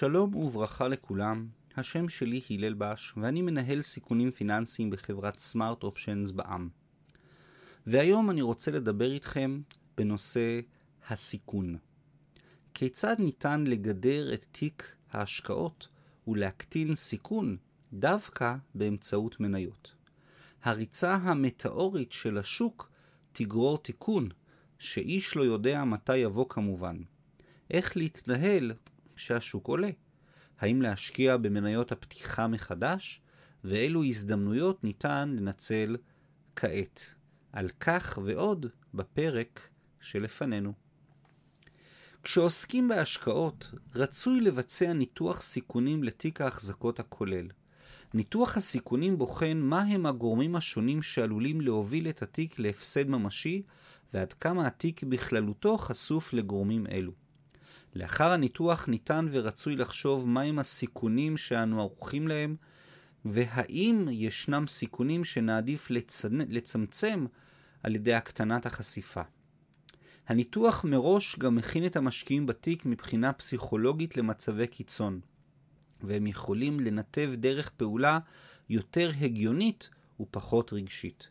שלום וברכה לכולם, השם שלי הלל בש ואני מנהל סיכונים פיננסיים בחברת סמארט אופשנס בע"מ. והיום אני רוצה לדבר איתכם בנושא הסיכון. כיצד ניתן לגדר את תיק ההשקעות ולהקטין סיכון דווקא באמצעות מניות. הריצה המטאורית של השוק תגרור תיקון, שאיש לא יודע מתי יבוא כמובן. איך להתנהל כשהשוק עולה? האם להשקיע במניות הפתיחה מחדש? ואילו הזדמנויות ניתן לנצל כעת. על כך ועוד בפרק שלפנינו. כשעוסקים בהשקעות, רצוי לבצע ניתוח סיכונים לתיק ההחזקות הכולל. ניתוח הסיכונים בוחן מהם הגורמים השונים שעלולים להוביל את התיק להפסד ממשי, ועד כמה התיק בכללותו חשוף לגורמים אלו. לאחר הניתוח ניתן ורצוי לחשוב מהם הסיכונים שאנו ערוכים להם, והאם ישנם סיכונים שנעדיף לצנ... לצמצם על ידי הקטנת החשיפה. הניתוח מראש גם מכין את המשקיעים בתיק מבחינה פסיכולוגית למצבי קיצון, והם יכולים לנתב דרך פעולה יותר הגיונית ופחות רגשית.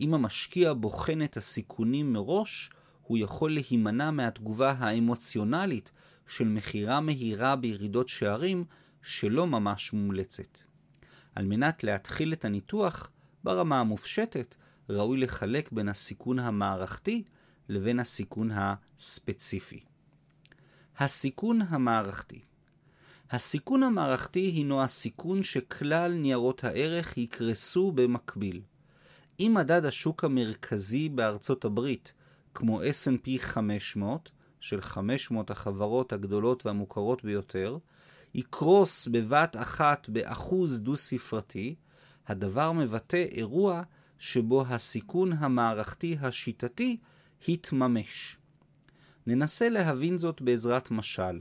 אם המשקיע בוחן את הסיכונים מראש, הוא יכול להימנע מהתגובה האמוציונלית של מכירה מהירה בירידות שערים שלא ממש מומלצת. על מנת להתחיל את הניתוח, ברמה המופשטת, ראוי לחלק בין הסיכון המערכתי לבין הסיכון הספציפי. הסיכון המערכתי הסיכון המערכתי הינו הסיכון שכלל ניירות הערך יקרסו במקביל. אם מדד השוק המרכזי בארצות הברית, כמו S&P 500, של 500 החברות הגדולות והמוכרות ביותר, יקרוס בבת אחת באחוז דו-ספרתי, הדבר מבטא אירוע שבו הסיכון המערכתי השיטתי התממש. ננסה להבין זאת בעזרת משל.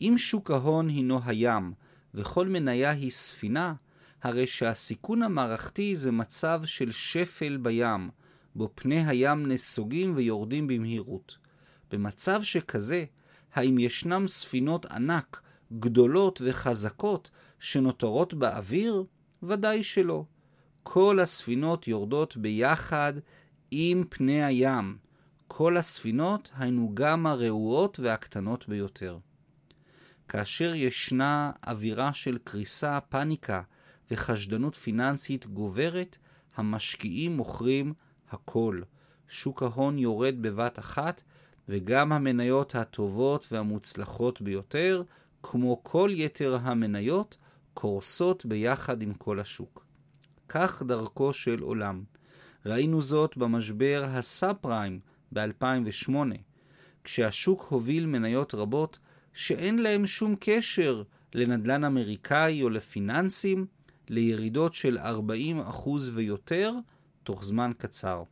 אם שוק ההון הינו הים וכל מניה היא ספינה, הרי שהסיכון המערכתי זה מצב של שפל בים, בו פני הים נסוגים ויורדים במהירות. במצב שכזה, האם ישנם ספינות ענק, גדולות וחזקות, שנותרות באוויר? ודאי שלא. כל הספינות יורדות ביחד עם פני הים. כל הספינות היינו גם הרעועות והקטנות ביותר. כאשר ישנה אווירה של קריסה, פניקה וחשדנות פיננסית גוברת, המשקיעים מוכרים הכל. שוק ההון יורד בבת אחת, וגם המניות הטובות והמוצלחות ביותר, כמו כל יתר המניות, קורסות ביחד עם כל השוק. כך דרכו של עולם. ראינו זאת במשבר הסאב פריים ב-2008, כשהשוק הוביל מניות רבות שאין להם שום קשר לנדל"ן אמריקאי או לפיננסים, לירידות של 40% ויותר תוך זמן קצר.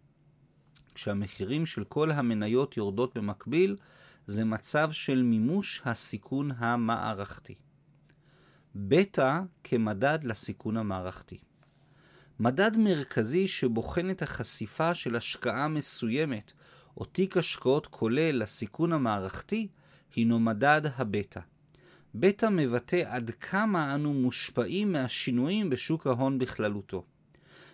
כשהמחירים של כל המניות יורדות במקביל, זה מצב של מימוש הסיכון המערכתי. בטא כמדד לסיכון המערכתי. מדד מרכזי שבוחן את החשיפה של השקעה מסוימת או תיק השקעות כולל לסיכון המערכתי, הינו מדד הבטא. בטא מבטא עד כמה אנו מושפעים מהשינויים בשוק ההון בכללותו.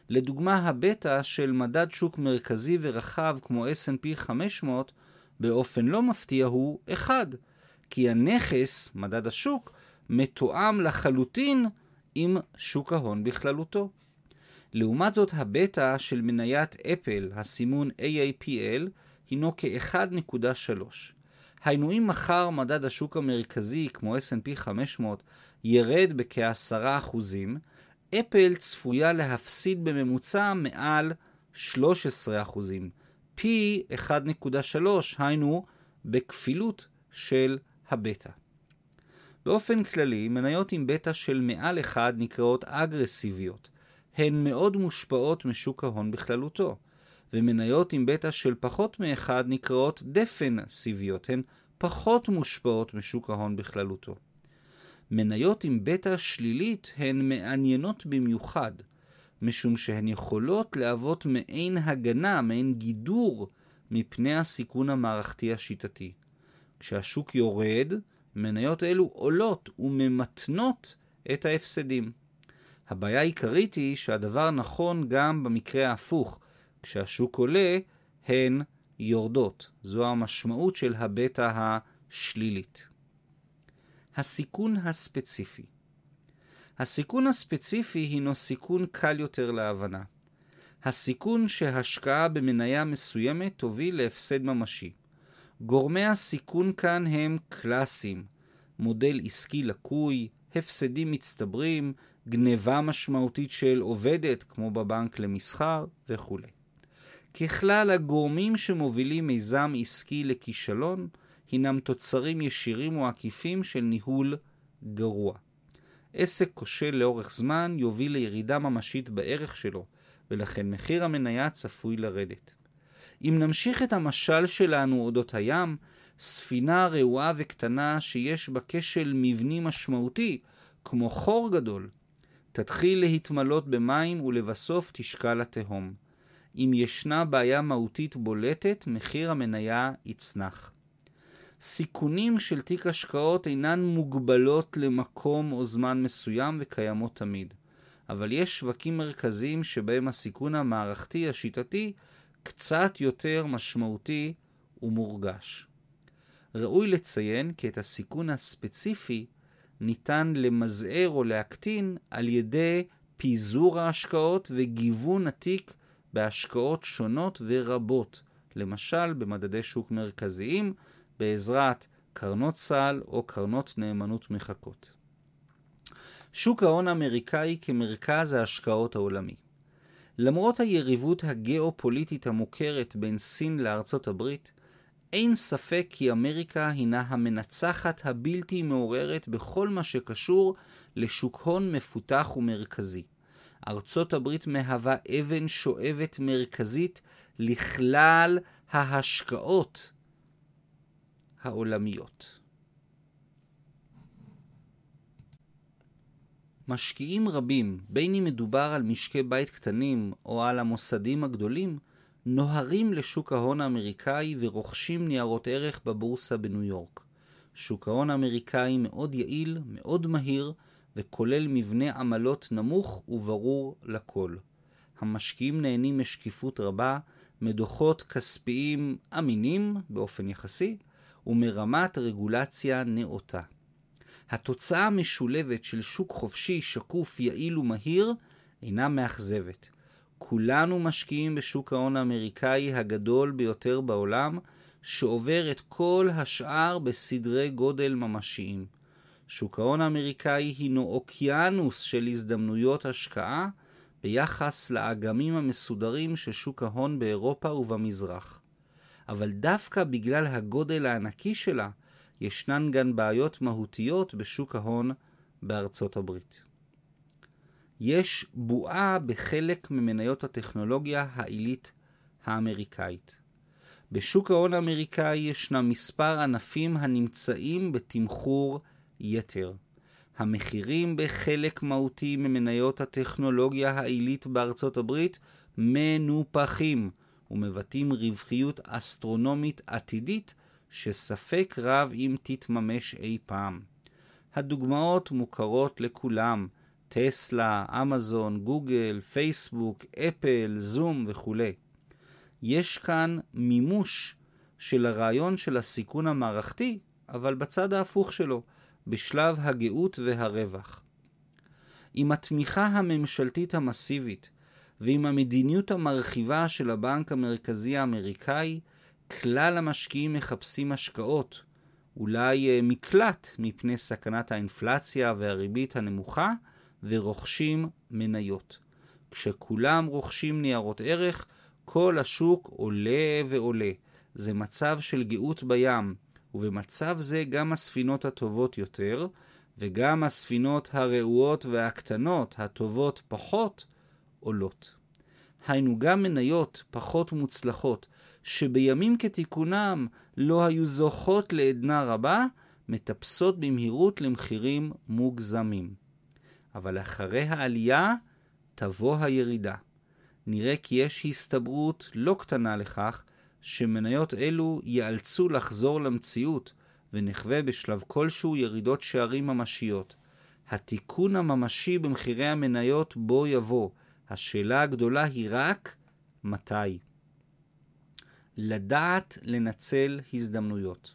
לדוגמה, הבטא של מדד שוק מרכזי ורחב כמו S&P 500 באופן לא מפתיע הוא 1, כי הנכס, מדד השוק, מתואם לחלוטין עם שוק ההון בכללותו. לעומת זאת, הבטא של מניית אפל, הסימון AAPL, הינו כ-1.3. היינו אם מחר מדד השוק המרכזי, כמו S&P 500, ירד בכ-10%, אפל צפויה להפסיד בממוצע מעל 13%, פי 1.3, היינו בכפילות של הבטא. באופן כללי, מניות עם בטא של מעל 1 נקראות אגרסיביות. הן מאוד מושפעות משוק ההון בכללותו. ומניות עם בטא של פחות מאחד נקראות דפנסיביות, הן פחות מושפעות משוק ההון בכללותו. מניות עם בטא שלילית הן מעניינות במיוחד, משום שהן יכולות להוות מעין הגנה, מעין גידור, מפני הסיכון המערכתי השיטתי. כשהשוק יורד, מניות אלו עולות וממתנות את ההפסדים. הבעיה העיקרית היא שהדבר נכון גם במקרה ההפוך. כשהשוק עולה, הן יורדות. זו המשמעות של הבטא השלילית. הסיכון הספציפי הסיכון הספציפי הינו סיכון קל יותר להבנה. הסיכון שהשקעה במניה מסוימת תוביל להפסד ממשי. גורמי הסיכון כאן הם קלאסיים, מודל עסקי לקוי, הפסדים מצטברים, גניבה משמעותית של עובדת, כמו בבנק למסחר וכו'. ככלל, הגורמים שמובילים מיזם עסקי לכישלון הינם תוצרים ישירים או עקיפים של ניהול גרוע. עסק כושל לאורך זמן יוביל לירידה ממשית בערך שלו, ולכן מחיר המניה צפוי לרדת. אם נמשיך את המשל שלנו אודות הים, ספינה רעועה וקטנה שיש בה כשל מבני משמעותי, כמו חור גדול, תתחיל להתמלות במים ולבסוף תשקע לתהום. אם ישנה בעיה מהותית בולטת, מחיר המניה יצנח. סיכונים של תיק השקעות אינן מוגבלות למקום או זמן מסוים וקיימות תמיד. אבל יש שווקים מרכזיים שבהם הסיכון המערכתי השיטתי קצת יותר משמעותי ומורגש. ראוי לציין כי את הסיכון הספציפי ניתן למזער או להקטין על ידי פיזור ההשקעות וגיוון התיק בהשקעות שונות ורבות, למשל במדדי שוק מרכזיים, בעזרת קרנות סל או קרנות נאמנות מחכות. שוק ההון האמריקאי כמרכז ההשקעות העולמי. למרות היריבות הגיאופוליטית המוכרת בין סין לארצות הברית, אין ספק כי אמריקה הינה המנצחת הבלתי מעוררת בכל מה שקשור לשוק הון מפותח ומרכזי. ארצות הברית מהווה אבן שואבת מרכזית לכלל ההשקעות העולמיות. משקיעים רבים, בין אם מדובר על משקי בית קטנים או על המוסדים הגדולים, נוהרים לשוק ההון האמריקאי ורוכשים ניירות ערך בבורסה בניו יורק. שוק ההון האמריקאי מאוד יעיל, מאוד מהיר, וכולל מבנה עמלות נמוך וברור לכל. המשקיעים נהנים משקיפות רבה, מדוחות כספיים אמינים באופן יחסי, ומרמת רגולציה נאותה. התוצאה המשולבת של שוק חופשי, שקוף, יעיל ומהיר אינה מאכזבת. כולנו משקיעים בשוק ההון האמריקאי הגדול ביותר בעולם, שעובר את כל השאר בסדרי גודל ממשיים. שוק ההון האמריקאי הינו אוקיינוס של הזדמנויות השקעה ביחס לאגמים המסודרים של שוק ההון באירופה ובמזרח. אבל דווקא בגלל הגודל הענקי שלה, ישנן גם בעיות מהותיות בשוק ההון בארצות הברית. יש בועה בחלק ממניות הטכנולוגיה העילית האמריקאית. בשוק ההון האמריקאי ישנם מספר ענפים הנמצאים בתמחור יתר. המחירים בחלק מהותי ממניות הטכנולוגיה העילית בארצות הברית מנופחים ומבטאים רווחיות אסטרונומית עתידית שספק רב אם תתממש אי פעם. הדוגמאות מוכרות לכולם, טסלה, אמזון, גוגל, פייסבוק, אפל, זום וכולי. יש כאן מימוש של הרעיון של הסיכון המערכתי, אבל בצד ההפוך שלו, בשלב הגאות והרווח. עם התמיכה הממשלתית המסיבית ועם המדיניות המרחיבה של הבנק המרכזי האמריקאי, כלל המשקיעים מחפשים השקעות, אולי אה, מקלט מפני סכנת האינפלציה והריבית הנמוכה, ורוכשים מניות. כשכולם רוכשים ניירות ערך, כל השוק עולה ועולה. זה מצב של גאות בים, ובמצב זה גם הספינות הטובות יותר, וגם הספינות הרעועות והקטנות, הטובות פחות, עולות. היינו גם מניות פחות מוצלחות, שבימים כתיקונם לא היו זוכות לעדנה רבה, מטפסות במהירות למחירים מוגזמים. אבל אחרי העלייה תבוא הירידה. נראה כי יש הסתברות לא קטנה לכך שמניות אלו ייאלצו לחזור למציאות ונחווה בשלב כלשהו ירידות שערים ממשיות. התיקון הממשי במחירי המניות בו יבוא. השאלה הגדולה היא רק מתי. לדעת לנצל הזדמנויות.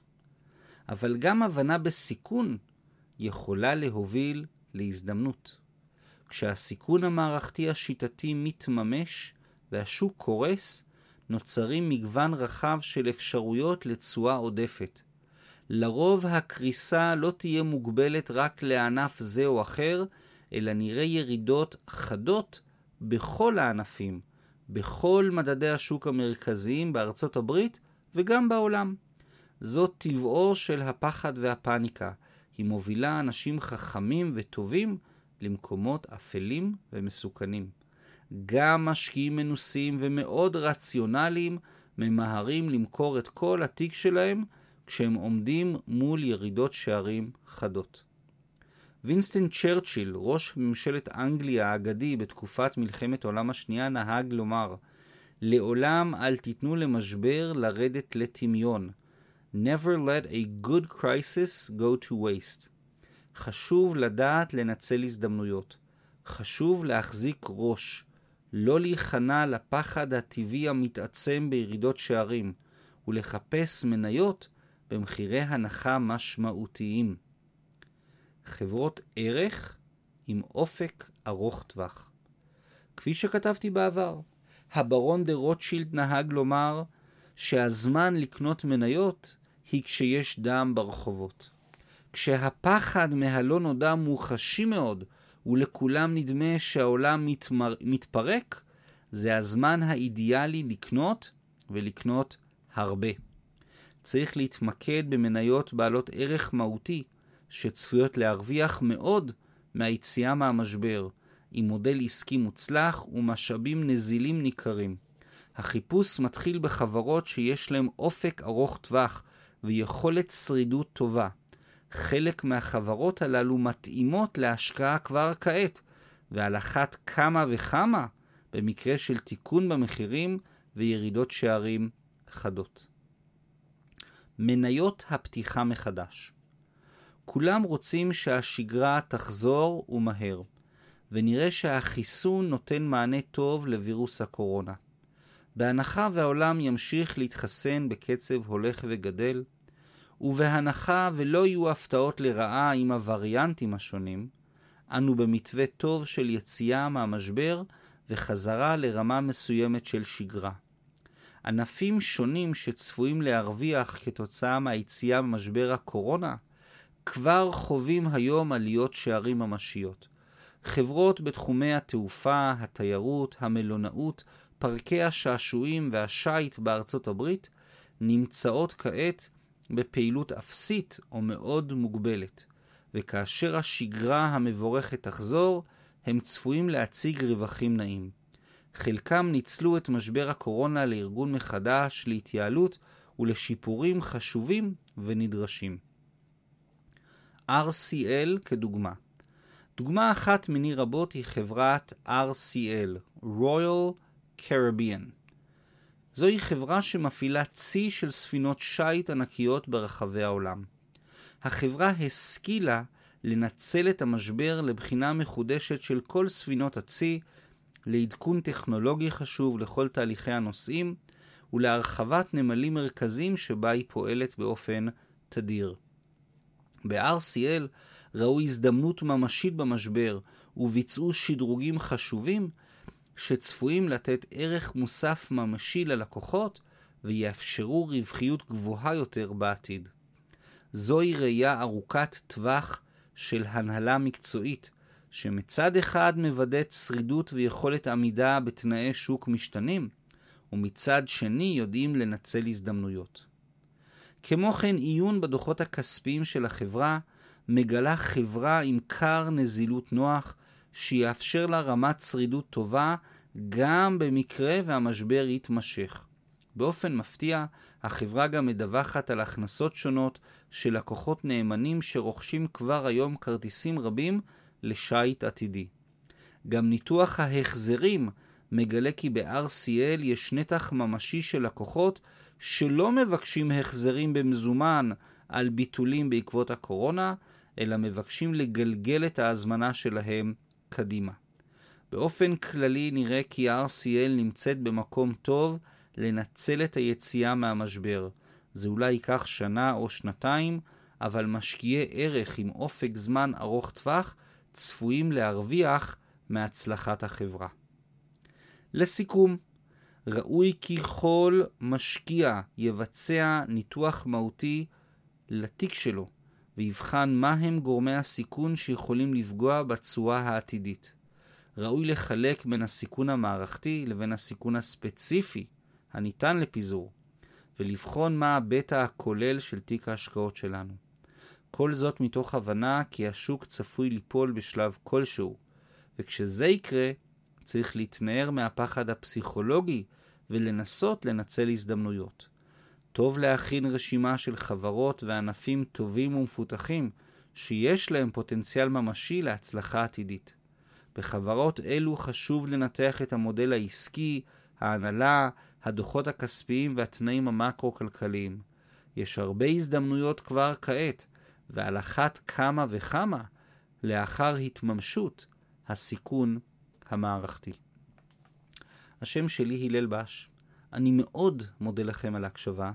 אבל גם הבנה בסיכון יכולה להוביל להזדמנות. כשהסיכון המערכתי השיטתי מתממש והשוק קורס, נוצרים מגוון רחב של אפשרויות לתשואה עודפת. לרוב הקריסה לא תהיה מוגבלת רק לענף זה או אחר, אלא נראה ירידות חדות בכל הענפים, בכל מדדי השוק המרכזיים בארצות הברית וגם בעולם. זאת טבעו של הפחד והפניקה. היא מובילה אנשים חכמים וטובים למקומות אפלים ומסוכנים. גם משקיעים מנוסים ומאוד רציונליים ממהרים למכור את כל התיק שלהם כשהם עומדים מול ירידות שערים חדות. וינסטון צ'רצ'יל, ראש ממשלת אנגליה האגדי בתקופת מלחמת העולם השנייה, נהג לומר, לעולם אל תיתנו למשבר לרדת לטמיון. Never let a good crisis go to waste. חשוב לדעת לנצל הזדמנויות. חשוב להחזיק ראש. לא להיכנע לפחד הטבעי המתעצם בירידות שערים, ולחפש מניות במחירי הנחה משמעותיים. חברות ערך עם אופק ארוך טווח. כפי שכתבתי בעבר, הברון דה רוטשילד נהג לומר שהזמן לקנות מניות היא כשיש דם ברחובות. כשהפחד מהלא נודע מוחשי מאוד ולכולם נדמה שהעולם מתמר... מתפרק, זה הזמן האידיאלי לקנות ולקנות הרבה. צריך להתמקד במניות בעלות ערך מהותי, שצפויות להרוויח מאוד מהיציאה מהמשבר, עם מודל עסקי מוצלח ומשאבים נזילים ניכרים. החיפוש מתחיל בחברות שיש להן אופק ארוך טווח ויכולת שרידות טובה. חלק מהחברות הללו מתאימות להשקעה כבר כעת, ועל אחת כמה וכמה במקרה של תיקון במחירים וירידות שערים חדות. מניות הפתיחה מחדש כולם רוצים שהשגרה תחזור ומהר, ונראה שהחיסון נותן מענה טוב לווירוס הקורונה. בהנחה והעולם ימשיך להתחסן בקצב הולך וגדל, ובהנחה ולא יהיו הפתעות לרעה עם הווריאנטים השונים, אנו במתווה טוב של יציאה מהמשבר וחזרה לרמה מסוימת של שגרה. ענפים שונים שצפויים להרוויח כתוצאה מהיציאה ממשבר הקורונה, כבר חווים היום עליות שערים ממשיות. חברות בתחומי התעופה, התיירות, המלונאות, פארקי השעשועים והשיט בארצות הברית נמצאות כעת בפעילות אפסית או מאוד מוגבלת, וכאשר השגרה המבורכת תחזור, הם צפויים להציג רווחים נאים. חלקם ניצלו את משבר הקורונה לארגון מחדש, להתייעלות ולשיפורים חשובים ונדרשים. RCL כדוגמה. דוגמה אחת מיני רבות היא חברת RCL, Royal Caribbean. זוהי חברה שמפעילה צי של ספינות שיט ענקיות ברחבי העולם. החברה השכילה לנצל את המשבר לבחינה מחודשת של כל ספינות הצי, לעדכון טכנולוגי חשוב לכל תהליכי הנוסעים ולהרחבת נמלים מרכזיים שבה היא פועלת באופן תדיר. ב-RCL ראו הזדמנות ממשית במשבר וביצעו שדרוגים חשובים שצפויים לתת ערך מוסף ממשי ללקוחות ויאפשרו רווחיות גבוהה יותר בעתיד. זוהי ראייה ארוכת טווח של הנהלה מקצועית, שמצד אחד מוודאת שרידות ויכולת עמידה בתנאי שוק משתנים, ומצד שני יודעים לנצל הזדמנויות. כמו כן, עיון בדוחות הכספיים של החברה מגלה חברה עם קר נזילות נוח, שיאפשר לה רמת שרידות טובה גם במקרה והמשבר יתמשך. באופן מפתיע, החברה גם מדווחת על הכנסות שונות של לקוחות נאמנים שרוכשים כבר היום כרטיסים רבים לשייט עתידי. גם ניתוח ההחזרים מגלה כי ב-RCL יש נתח ממשי של לקוחות שלא מבקשים החזרים במזומן על ביטולים בעקבות הקורונה, אלא מבקשים לגלגל את ההזמנה שלהם קדימה. באופן כללי נראה כי RCL נמצאת במקום טוב לנצל את היציאה מהמשבר. זה אולי ייקח שנה או שנתיים, אבל משקיעי ערך עם אופק זמן ארוך טווח צפויים להרוויח מהצלחת החברה. לסיכום, ראוי כי כל משקיע יבצע ניתוח מהותי לתיק שלו ויבחן מהם גורמי הסיכון שיכולים לפגוע בתשואה העתידית. ראוי לחלק בין הסיכון המערכתי לבין הסיכון הספציפי הניתן לפיזור, ולבחון מה הבטא הכולל של תיק ההשקעות שלנו. כל זאת מתוך הבנה כי השוק צפוי ליפול בשלב כלשהו, וכשזה יקרה, צריך להתנער מהפחד הפסיכולוגי ולנסות לנצל הזדמנויות. טוב להכין רשימה של חברות וענפים טובים ומפותחים שיש להם פוטנציאל ממשי להצלחה עתידית. בחברות אלו חשוב לנתח את המודל העסקי, ההנהלה, הדוחות הכספיים והתנאים המקרו-כלכליים. יש הרבה הזדמנויות כבר כעת, ועל אחת כמה וכמה לאחר התממשות הסיכון המערכתי. השם שלי הלל בש. אני מאוד מודה לכם על ההקשבה,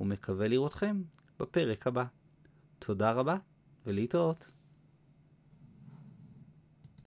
ומקווה לראותכם בפרק הבא. תודה רבה, ולהתראות.